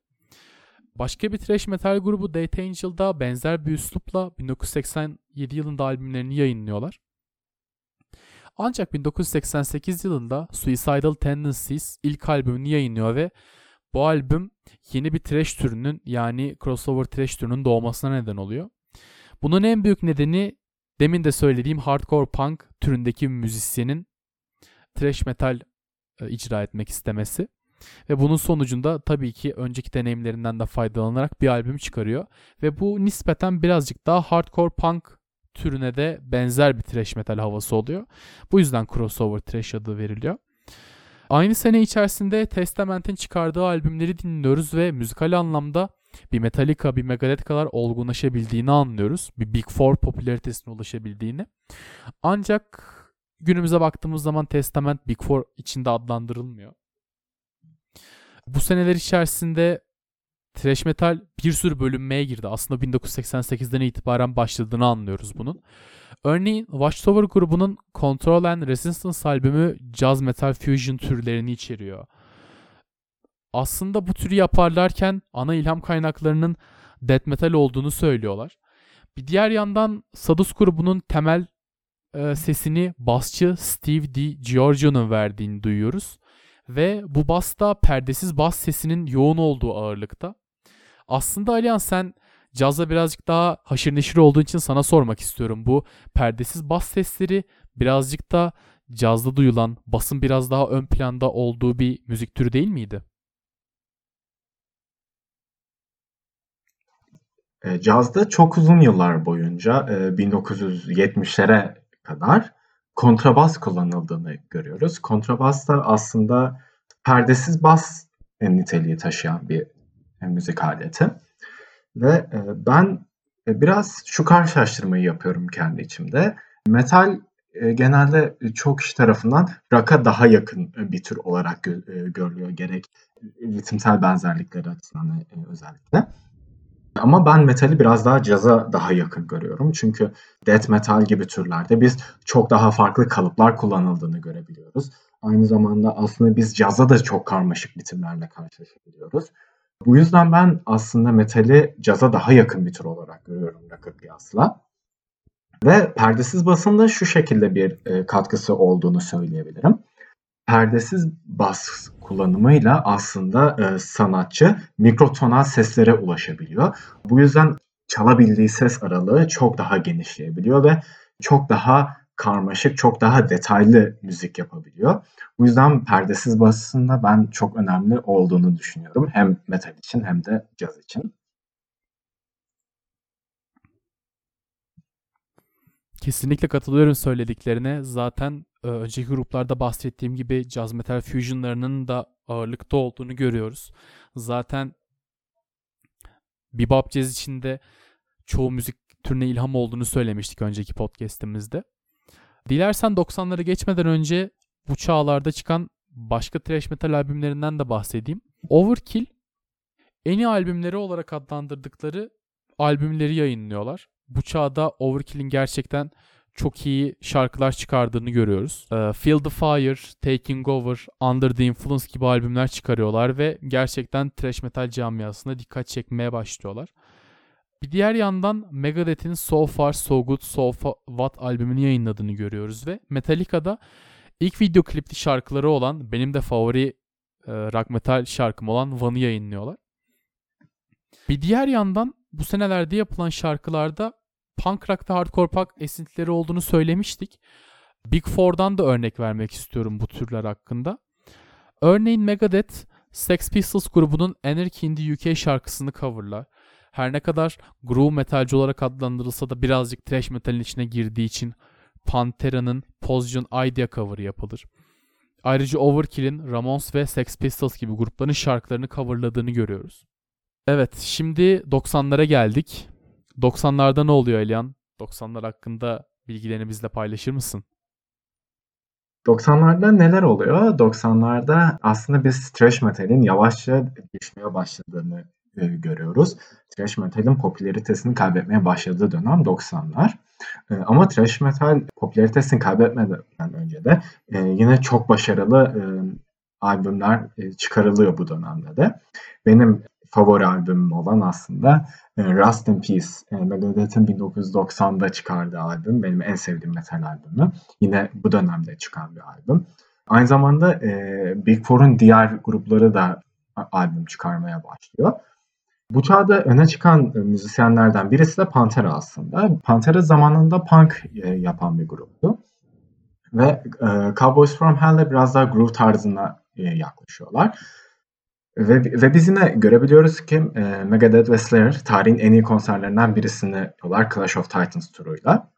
A: Başka bir thrash metal grubu Death Angel'da benzer bir üslupla 1987 yılında albümlerini yayınlıyorlar. Ancak 1988 yılında Suicidal Tendencies ilk albümünü yayınlıyor ve bu albüm yeni bir thrash türünün yani crossover thrash türünün doğmasına neden oluyor. Bunun en büyük nedeni demin de söylediğim hardcore punk türündeki müzisyenin thrash metal icra etmek istemesi. Ve bunun sonucunda tabii ki önceki deneyimlerinden de faydalanarak bir albüm çıkarıyor. Ve bu nispeten birazcık daha hardcore punk türüne de benzer bir thrash metal havası oluyor. Bu yüzden crossover thrash adı veriliyor. Aynı sene içerisinde Testament'in çıkardığı albümleri dinliyoruz ve müzikal anlamda bir Metallica, bir Megadeth kadar olgunlaşabildiğini anlıyoruz. Bir Big Four popülaritesine ulaşabildiğini. Ancak günümüze baktığımız zaman Testament Big Four içinde adlandırılmıyor. Bu seneler içerisinde thrash metal bir sürü bölünmeye girdi. Aslında 1988'den itibaren başladığını anlıyoruz bunun. Örneğin Watchtower grubunun Control and Resistance albümü jazz metal fusion türlerini içeriyor. Aslında bu türü yaparlarken ana ilham kaynaklarının death metal olduğunu söylüyorlar. Bir diğer yandan Sadus grubunun temel e, sesini basçı Steve D. Giorgio'nun verdiğini duyuyoruz. Ve bu bas da perdesiz bas sesinin yoğun olduğu ağırlıkta. Aslında Alihan sen cazla birazcık daha haşır neşir olduğu için sana sormak istiyorum. Bu perdesiz bas sesleri birazcık da cazda duyulan, basın biraz daha ön planda olduğu bir müzik türü değil miydi?
B: E, cazda çok uzun yıllar boyunca e, 1970'lere kadar kontrabas kullanıldığını görüyoruz. Kontrabas da aslında perdesiz bas niteliği taşıyan bir müzik aleti. Ve e, ben e, biraz şu karşılaştırmayı yapıyorum kendi içimde. Metal e, genelde çok kişi tarafından rock'a daha yakın bir tür olarak gö e, görülüyor. Gerek ritimsel benzerlikleri açısından e, özellikle. Ama ben metali biraz daha caza daha yakın görüyorum. Çünkü death metal gibi türlerde biz çok daha farklı kalıplar kullanıldığını görebiliyoruz. Aynı zamanda aslında biz caza da çok karmaşık bitimlerle karşılaşabiliyoruz. Bu yüzden ben aslında metali caza daha yakın bir tür olarak görüyorum rock'a kıyasla. Ve perdesiz basında şu şekilde bir e, katkısı olduğunu söyleyebilirim. Perdesiz bas kullanımıyla aslında e, sanatçı mikrotonal seslere ulaşabiliyor. Bu yüzden çalabildiği ses aralığı çok daha genişleyebiliyor ve çok daha karmaşık, çok daha detaylı müzik yapabiliyor. Bu yüzden perdesiz basında ben çok önemli olduğunu düşünüyorum. Hem metal için hem de caz için.
A: Kesinlikle katılıyorum söylediklerine. Zaten önceki gruplarda bahsettiğim gibi jazz metal fusionlarının da ağırlıkta olduğunu görüyoruz. Zaten bebop jazz içinde çoğu müzik türüne ilham olduğunu söylemiştik önceki podcast'imizde. Dilersen 90'ları geçmeden önce bu çağlarda çıkan başka thrash metal albümlerinden de bahsedeyim. Overkill en iyi albümleri olarak adlandırdıkları albümleri yayınlıyorlar. Bu çağda Overkill'in gerçekten çok iyi şarkılar çıkardığını görüyoruz. Uh, Feel the Fire, Taking Over, Under the Influence gibi albümler çıkarıyorlar ve gerçekten thrash metal camiasına dikkat çekmeye başlıyorlar. Bir diğer yandan Megadeth'in So Far So Good So What albümünü yayınladığını görüyoruz ve Metallica'da ilk video klipli şarkıları olan benim de favori e, rock metal şarkım olan One'ı yayınlıyorlar. Bir diğer yandan bu senelerde yapılan şarkılarda punk rock ve hardcore punk esintileri olduğunu söylemiştik. Big Four'dan da örnek vermek istiyorum bu türler hakkında. Örneğin Megadeth, Sex Pistols grubunun Anarchy in the UK şarkısını coverlar. Her ne kadar groove metalci olarak adlandırılsa da birazcık thrash metalin içine girdiği için Pantera'nın Position Idea cover yapılır. Ayrıca Overkill'in Ramones ve Sex Pistols gibi grupların şarkılarını coverladığını görüyoruz. Evet, şimdi 90'lara geldik. 90'larda ne oluyor Elian? 90'lar hakkında bilgilerini bizle paylaşır mısın?
B: 90'larda neler oluyor? 90'larda aslında biz thrash metalin yavaşça düşmeye başladığını e, görüyoruz. Thrash metalin popülaritesini kaybetmeye başladığı dönem 90'lar. E, ama thrash metal popülaritesini kaybetmeden önce de e, yine çok başarılı e, albümler e, çıkarılıyor bu dönemde de. Benim favori albümüm olan aslında e, Rust in Peace. E, Megadeth'in 1990'da çıkardığı albüm. Benim en sevdiğim metal albümü. Yine bu dönemde çıkan bir albüm. Aynı zamanda e, Big Four'un diğer grupları da albüm çıkarmaya başlıyor. Bu çağda öne çıkan müzisyenlerden birisi de Pantera aslında. Pantera zamanında punk yapan bir gruptu. Ve Cowboys from Hell'le biraz daha groove tarzına yaklaşıyorlar. Ve, ve biz yine görebiliyoruz ki e, Megadeth ve Slayer tarihin en iyi konserlerinden birisini yapıyorlar Clash of Titans turuyla.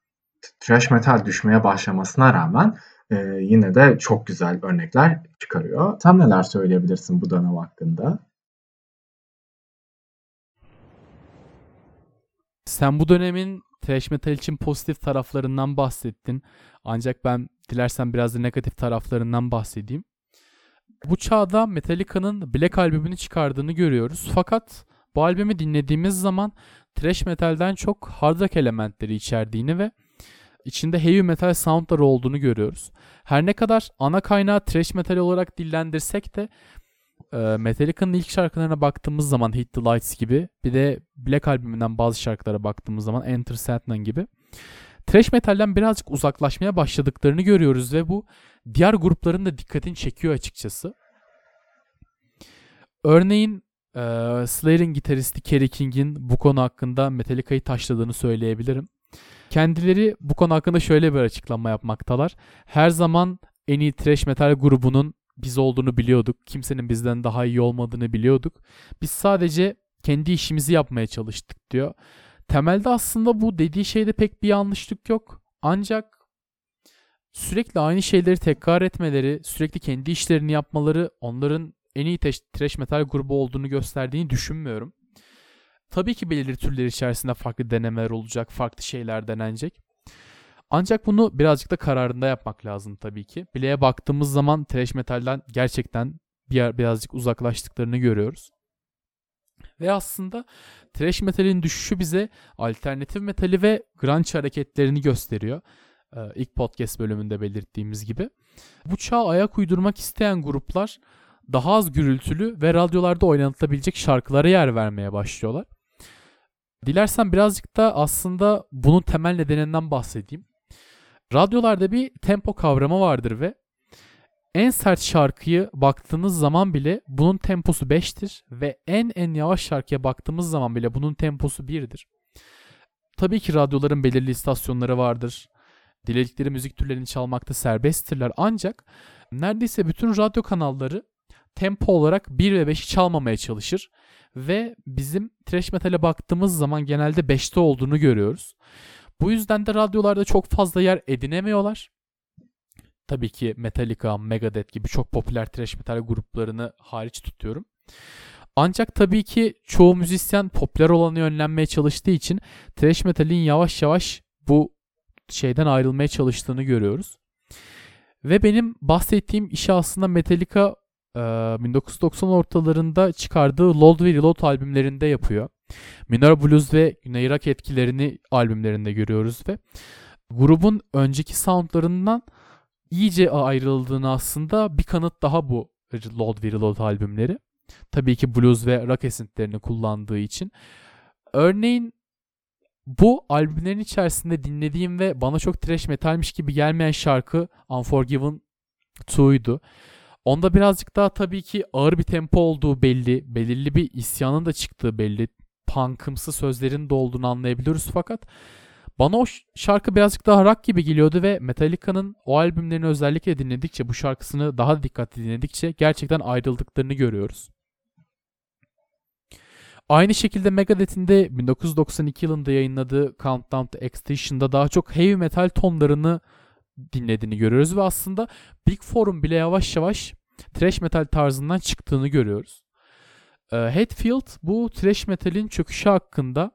B: Thrash metal düşmeye başlamasına rağmen e, yine de çok güzel örnekler çıkarıyor. Sen neler söyleyebilirsin bu dönem hakkında?
A: Sen bu dönemin thrash metal için pozitif taraflarından bahsettin. Ancak ben dilersen biraz da negatif taraflarından bahsedeyim. Bu çağda Metallica'nın Black albümünü çıkardığını görüyoruz. Fakat bu albümü dinlediğimiz zaman thrash metalden çok hard rock elementleri içerdiğini ve içinde heavy metal soundları olduğunu görüyoruz. Her ne kadar ana kaynağı thrash metal olarak dillendirsek de e, Metallica'nın ilk şarkılarına baktığımız zaman Hit the Lights gibi bir de Black albümünden bazı şarkılara baktığımız zaman Enter Sandman gibi thrash metalden birazcık uzaklaşmaya başladıklarını görüyoruz ve bu diğer grupların da dikkatini çekiyor açıkçası. Örneğin e, Slayer'in gitaristi Kerry King'in bu konu hakkında Metallica'yı taşladığını söyleyebilirim. Kendileri bu konu hakkında şöyle bir açıklama yapmaktalar. Her zaman en iyi thrash metal grubunun biz olduğunu biliyorduk. Kimsenin bizden daha iyi olmadığını biliyorduk. Biz sadece kendi işimizi yapmaya çalıştık diyor. Temelde aslında bu dediği şeyde pek bir yanlışlık yok. Ancak sürekli aynı şeyleri tekrar etmeleri, sürekli kendi işlerini yapmaları onların en iyi trash metal grubu olduğunu gösterdiğini düşünmüyorum. Tabii ki belirli türler içerisinde farklı denemeler olacak, farklı şeyler denenecek. Ancak bunu birazcık da kararında yapmak lazım tabii ki. Bileğe baktığımız zaman thrash metalden gerçekten bir birazcık uzaklaştıklarını görüyoruz. Ve aslında thrash metalin düşüşü bize alternatif metali ve grunge hareketlerini gösteriyor. Ee, ilk podcast bölümünde belirttiğimiz gibi. Bu çağa ayak uydurmak isteyen gruplar daha az gürültülü ve radyolarda oynatılabilecek şarkılara yer vermeye başlıyorlar. Dilersen birazcık da aslında bunun temel nedeninden bahsedeyim. Radyolarda bir tempo kavramı vardır ve en sert şarkıyı baktığınız zaman bile bunun temposu 5'tir ve en en yavaş şarkıya baktığımız zaman bile bunun temposu 1'dir. Tabii ki radyoların belirli istasyonları vardır. Diledikleri müzik türlerini çalmakta serbesttirler ancak neredeyse bütün radyo kanalları tempo olarak 1 ve 5'i çalmamaya çalışır ve bizim thrash metal'e baktığımız zaman genelde 5'te olduğunu görüyoruz. Bu yüzden de radyolarda çok fazla yer edinemiyorlar. Tabii ki Metallica, Megadeth gibi çok popüler thrash metal gruplarını hariç tutuyorum. Ancak tabii ki çoğu müzisyen popüler olanı yönlenmeye çalıştığı için thrash metalin yavaş yavaş bu şeyden ayrılmaya çalıştığını görüyoruz. Ve benim bahsettiğim işi aslında Metallica 1990 ortalarında çıkardığı Load ve Reload albümlerinde yapıyor. Minor Blues ve Güney Rock etkilerini albümlerinde görüyoruz ve grubun önceki soundlarından iyice ayrıldığını aslında bir kanıt daha bu Load ve Reload albümleri. Tabii ki blues ve rock esintilerini kullandığı için. Örneğin bu albümlerin içerisinde dinlediğim ve bana çok trash metalmiş gibi gelmeyen şarkı Unforgiven 2'ydu. Onda birazcık daha tabii ki ağır bir tempo olduğu belli. Belirli bir isyanın da çıktığı belli. Punkımsı sözlerin de olduğunu anlayabiliyoruz fakat bana o şarkı birazcık daha rock gibi geliyordu ve Metallica'nın o albümlerini özellikle dinledikçe bu şarkısını daha dikkatli dinledikçe gerçekten ayrıldıklarını görüyoruz. Aynı şekilde Megadeth'in de 1992 yılında yayınladığı Countdown to Extinction'da daha çok heavy metal tonlarını dinlediğini görüyoruz ve aslında Big Four'un bile yavaş yavaş thrash metal tarzından çıktığını görüyoruz. E, Hatfield bu thrash metalin çöküşü hakkında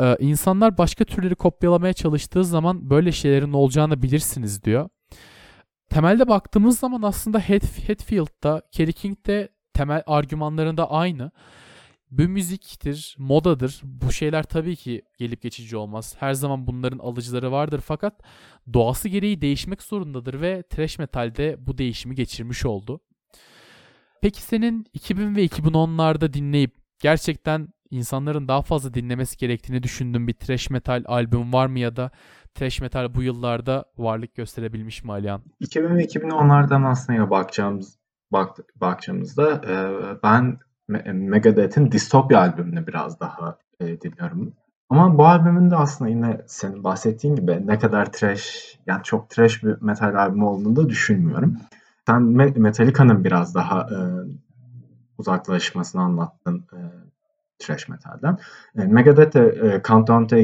A: e, insanlar başka türleri kopyalamaya çalıştığı zaman böyle şeylerin olacağını bilirsiniz diyor. Temelde baktığımız zaman aslında Hatfield'da, Kerry King'de temel argümanlarında aynı. Bu müziktir, modadır. Bu şeyler tabii ki gelip geçici olmaz. Her zaman bunların alıcıları vardır fakat doğası gereği değişmek zorundadır ve thrash metalde bu değişimi geçirmiş oldu. Peki senin 2000 ve 2010'larda dinleyip gerçekten insanların daha fazla dinlemesi gerektiğini düşündüğün bir thrash metal albüm var mı ya da thrash metal bu yıllarda varlık gösterebilmiş mi Alihan?
B: 2000 ve 2010'lardan aslında bakacağımız bak, bakacağımızda e, ben Megadeth'in Dystopia albümünü biraz daha e, dinliyorum. Ama bu albümün de aslında yine senin bahsettiğin gibi ne kadar trash, yani çok trash bir metal albümü olduğunu da düşünmüyorum. Sen Metallica'nın biraz daha e, uzaklaşmasını anlattın e, trash metalden. E, Megadeth de e, Countdown to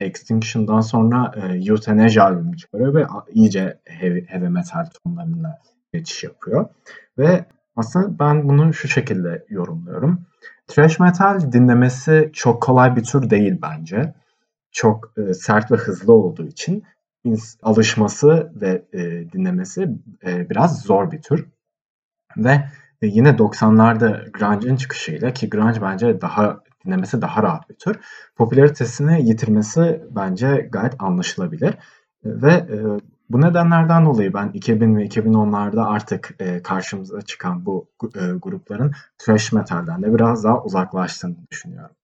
B: Extinction'dan sonra e, Euthanasia albümü çıkarıyor ve iyice heavy, heavy metal tonlarına geçiş yapıyor. Ve aslında ben bunu şu şekilde yorumluyorum. Thrash metal dinlemesi çok kolay bir tür değil bence. Çok e, sert ve hızlı olduğu için alışması ve e, dinlemesi e, biraz zor bir tür. Ve e, yine 90'larda grunge'ın çıkışıyla ki grunge bence daha dinlemesi daha rahat bir tür. Popülaritesini yitirmesi bence gayet anlaşılabilir. Ve e, bu nedenlerden dolayı ben 2000 ve 2010'larda artık e, karşımıza çıkan bu e, grupların thrash metalden de biraz daha uzaklaştığını düşünüyorum.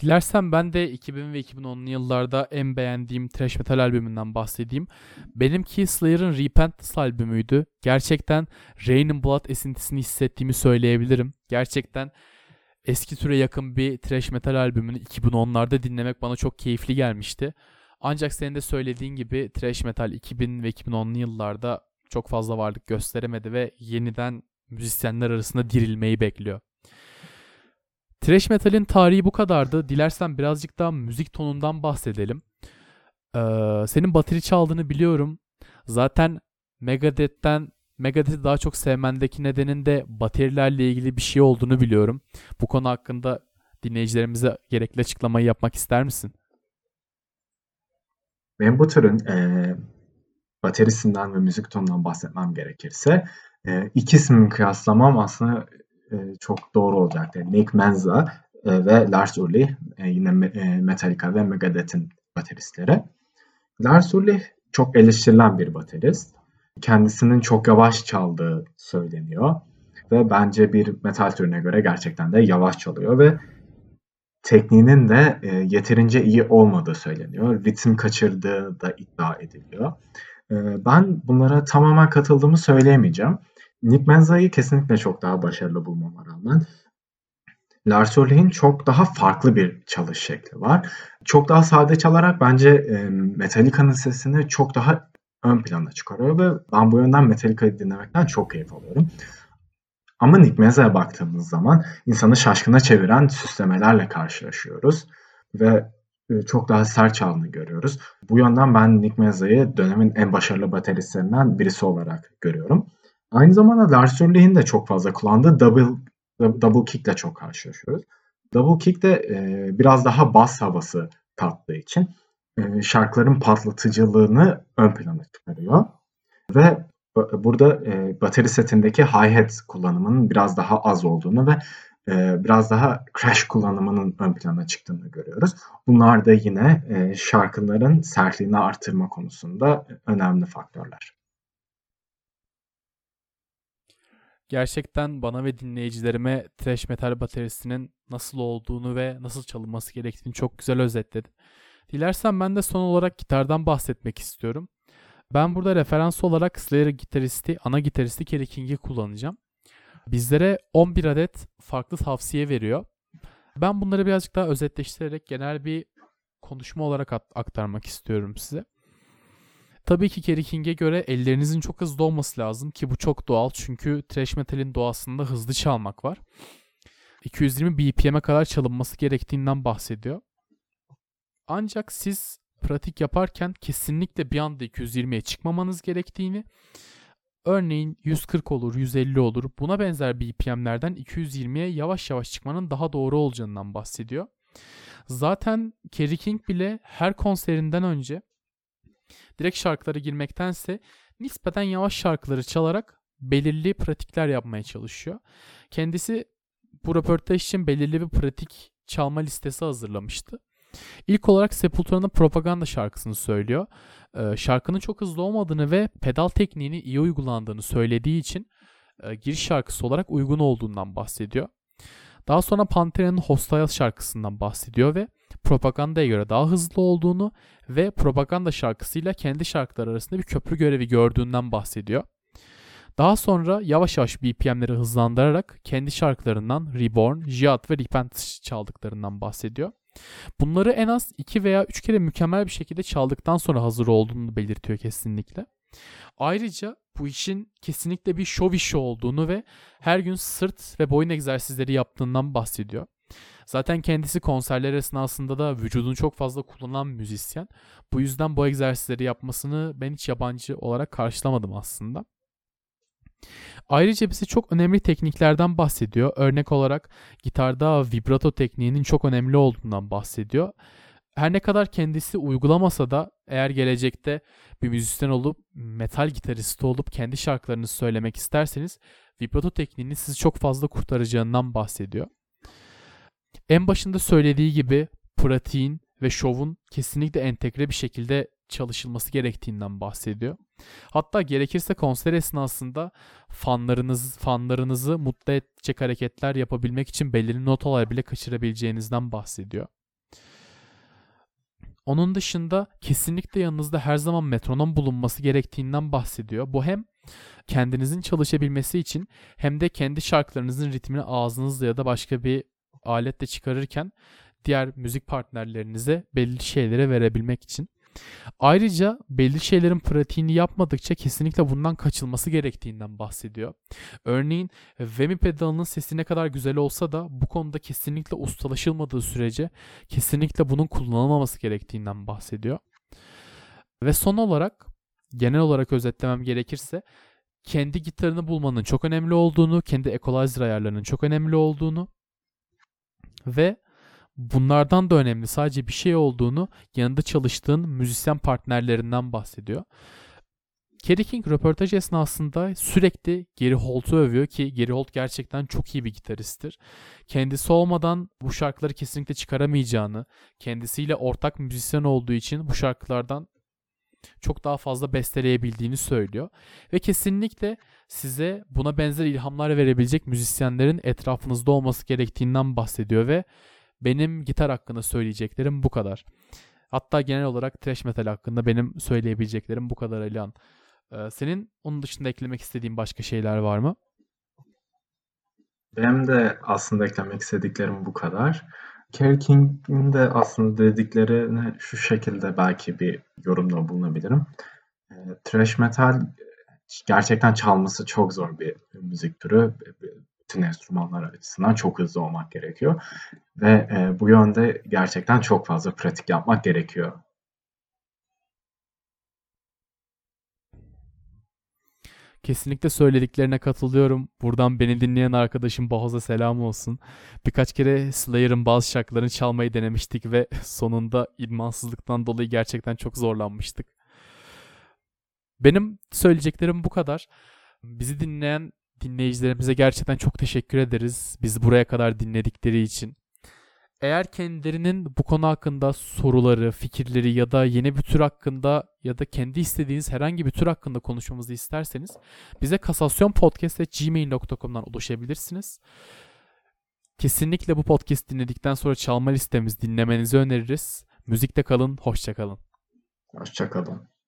A: Dilersen ben de 2000 ve 2010'lu yıllarda en beğendiğim thrash metal albümünden bahsedeyim. Benimki Slayer'ın Repentance albümüydü. Gerçekten Rain and Blood esintisini hissettiğimi söyleyebilirim. Gerçekten eski türe yakın bir thrash metal albümünü 2010'larda dinlemek bana çok keyifli gelmişti. Ancak senin de söylediğin gibi thrash metal 2000 ve 2010'lu yıllarda çok fazla varlık gösteremedi ve yeniden müzisyenler arasında dirilmeyi bekliyor. Thrash metal'in tarihi bu kadardı. Dilersen birazcık daha müzik tonundan bahsedelim. Ee, senin bateri çaldığını biliyorum. Zaten Megadeth'ten Megadeth'i daha çok sevmendeki nedenin de baterilerle ilgili bir şey olduğunu biliyorum. Bu konu hakkında dinleyicilerimize gerekli açıklamayı yapmak ister misin?
B: Benim bu türün e, baterisinden ve müzik tonundan bahsetmem gerekirse e, ikisini kıyaslamam aslında e, çok doğru olacaktır. Nick Menza e, ve Lars Ulrich e, yine e, Metallica ve Megadeth'in bateristleri. Lars Ulrich çok eleştirilen bir baterist. Kendisinin çok yavaş çaldığı söyleniyor ve bence bir metal türüne göre gerçekten de yavaş çalıyor ve tekniğinin de e, yeterince iyi olmadığı söyleniyor. Ritim kaçırdığı da iddia ediliyor. E, ben bunlara tamamen katıldığımı söyleyemeyeceğim. Nick Menza'yı kesinlikle çok daha başarılı bulmama rağmen Lars Ulrich'in çok daha farklı bir çalış şekli var. Çok daha sade çalarak bence e, Metallica'nın sesini çok daha ön plana çıkarıyor ve ben bu yönden Metallica'yı dinlemekten çok keyif alıyorum. Ama Nick Menza'ya baktığımız zaman insanı şaşkına çeviren süslemelerle karşılaşıyoruz ve e, çok daha sert çaldığını görüyoruz. Bu yönden ben Nick Menza'yı dönemin en başarılı bateristlerinden birisi olarak görüyorum. Aynı zamanda Lars Ulrich'in de çok fazla kullandığı double double kick ile çok karşılaşıyoruz. Double kick de e, biraz daha bas havası kattığı için e, şarkıların patlatıcılığını ön plana çıkarıyor. Ve burada e, bateri setindeki hi-hat kullanımının biraz daha az olduğunu ve e, biraz daha crash kullanımının ön plana çıktığını görüyoruz. Bunlar da yine e, şarkıların sertliğini artırma konusunda önemli faktörler.
A: Gerçekten bana ve dinleyicilerime thrash metal bataryasının nasıl olduğunu ve nasıl çalınması gerektiğini çok güzel özetledin. Dilersen ben de son olarak gitardan bahsetmek istiyorum. Ben burada referans olarak Slayer gitaristi, ana gitaristi Kerry King'i kullanacağım. Bizlere 11 adet farklı tavsiye veriyor. Ben bunları birazcık daha özetleştirerek genel bir konuşma olarak aktarmak istiyorum size. Tabii ki Kerry King'e göre ellerinizin çok hızlı olması lazım ki bu çok doğal çünkü thrash metal'in doğasında hızlı çalmak var. 220 BPM'e kadar çalınması gerektiğinden bahsediyor. Ancak siz pratik yaparken kesinlikle bir anda 220'ye çıkmamanız gerektiğini, örneğin 140 olur, 150 olur buna benzer BPM'lerden 220'ye yavaş yavaş çıkmanın daha doğru olacağından bahsediyor. Zaten Kerry King bile her konserinden önce direkt şarkılara girmektense nispeten yavaş şarkıları çalarak belirli pratikler yapmaya çalışıyor. Kendisi bu röportaj için belirli bir pratik çalma listesi hazırlamıştı. İlk olarak Sepultura'nın propaganda şarkısını söylüyor. Ee, şarkının çok hızlı olmadığını ve pedal tekniğini iyi uygulandığını söylediği için e, giriş şarkısı olarak uygun olduğundan bahsediyor. Daha sonra Pantera'nın Hostile şarkısından bahsediyor ve propagandaya göre daha hızlı olduğunu ve propaganda şarkısıyla kendi şarkılar arasında bir köprü görevi gördüğünden bahsediyor. Daha sonra yavaş yavaş BPM'leri hızlandırarak kendi şarkılarından Reborn, Jihad ve Repent çaldıklarından bahsediyor. Bunları en az 2 veya 3 kere mükemmel bir şekilde çaldıktan sonra hazır olduğunu belirtiyor kesinlikle. Ayrıca bu işin kesinlikle bir şov işi olduğunu ve her gün sırt ve boyun egzersizleri yaptığından bahsediyor. Zaten kendisi konserler esnasında da vücudunu çok fazla kullanan müzisyen. Bu yüzden bu egzersizleri yapmasını ben hiç yabancı olarak karşılamadım aslında. Ayrıca bize çok önemli tekniklerden bahsediyor. Örnek olarak gitarda vibrato tekniğinin çok önemli olduğundan bahsediyor. Her ne kadar kendisi uygulamasa da eğer gelecekte bir müzisyen olup metal gitaristi olup kendi şarkılarını söylemek isterseniz vibrato tekniğini sizi çok fazla kurtaracağından bahsediyor. En başında söylediği gibi pratiğin ve şovun kesinlikle entegre bir şekilde çalışılması gerektiğinden bahsediyor. Hatta gerekirse konser esnasında fanlarınız fanlarınızı mutlu edecek hareketler yapabilmek için belirli notalar bile kaçırabileceğinizden bahsediyor. Onun dışında kesinlikle yanınızda her zaman metronom bulunması gerektiğinden bahsediyor. Bu hem kendinizin çalışabilmesi için hem de kendi şarkılarınızın ritmini ağzınızla ya da başka bir aletle çıkarırken diğer müzik partnerlerinize belli şeylere verebilmek için. Ayrıca belli şeylerin pratiğini yapmadıkça kesinlikle bundan kaçılması gerektiğinden bahsediyor. Örneğin Vemi pedalının sesi ne kadar güzel olsa da bu konuda kesinlikle ustalaşılmadığı sürece kesinlikle bunun kullanılmaması gerektiğinden bahsediyor. Ve son olarak genel olarak özetlemem gerekirse kendi gitarını bulmanın çok önemli olduğunu, kendi equalizer ayarlarının çok önemli olduğunu ve bunlardan da önemli sadece bir şey olduğunu yanında çalıştığın müzisyen partnerlerinden bahsediyor. Kerry King röportaj esnasında sürekli Gary Holt'u övüyor ki Gary Holt gerçekten çok iyi bir gitaristtir. Kendisi olmadan bu şarkıları kesinlikle çıkaramayacağını, kendisiyle ortak müzisyen olduğu için bu şarkılardan çok daha fazla besteleyebildiğini söylüyor. Ve kesinlikle size buna benzer ilhamlar verebilecek müzisyenlerin etrafınızda olması gerektiğinden bahsediyor ve benim gitar hakkında söyleyeceklerim bu kadar. Hatta genel olarak thrash metal hakkında benim söyleyebileceklerim bu kadar Alihan. Ee, senin onun dışında eklemek istediğin başka şeyler var mı?
B: Benim de aslında eklemek istediklerim bu kadar. Kerry King'in de aslında dediklerine şu şekilde belki bir yorumda bulunabilirim. E, thrash metal gerçekten çalması çok zor bir müzik türü. Bütün enstrümanlar açısından çok hızlı olmak gerekiyor. Ve e, bu yönde gerçekten çok fazla pratik yapmak gerekiyor.
A: Kesinlikle söylediklerine katılıyorum. Buradan beni dinleyen arkadaşım Bahoz'a selam olsun. Birkaç kere Slayer'ın bazı şarkılarını çalmayı denemiştik ve sonunda idmansızlıktan dolayı gerçekten çok zorlanmıştık. Benim söyleyeceklerim bu kadar. Bizi dinleyen dinleyicilerimize gerçekten çok teşekkür ederiz. Bizi buraya kadar dinledikleri için. Eğer kendilerinin bu konu hakkında soruları, fikirleri ya da yeni bir tür hakkında ya da kendi istediğiniz herhangi bir tür hakkında konuşmamızı isterseniz bize kasasyonpodcast.gmail.com'dan ulaşabilirsiniz. Kesinlikle bu podcast dinledikten sonra çalma listemiz dinlemenizi öneririz. Müzikte kalın, hoşça kalın.
B: Hoşçakalın.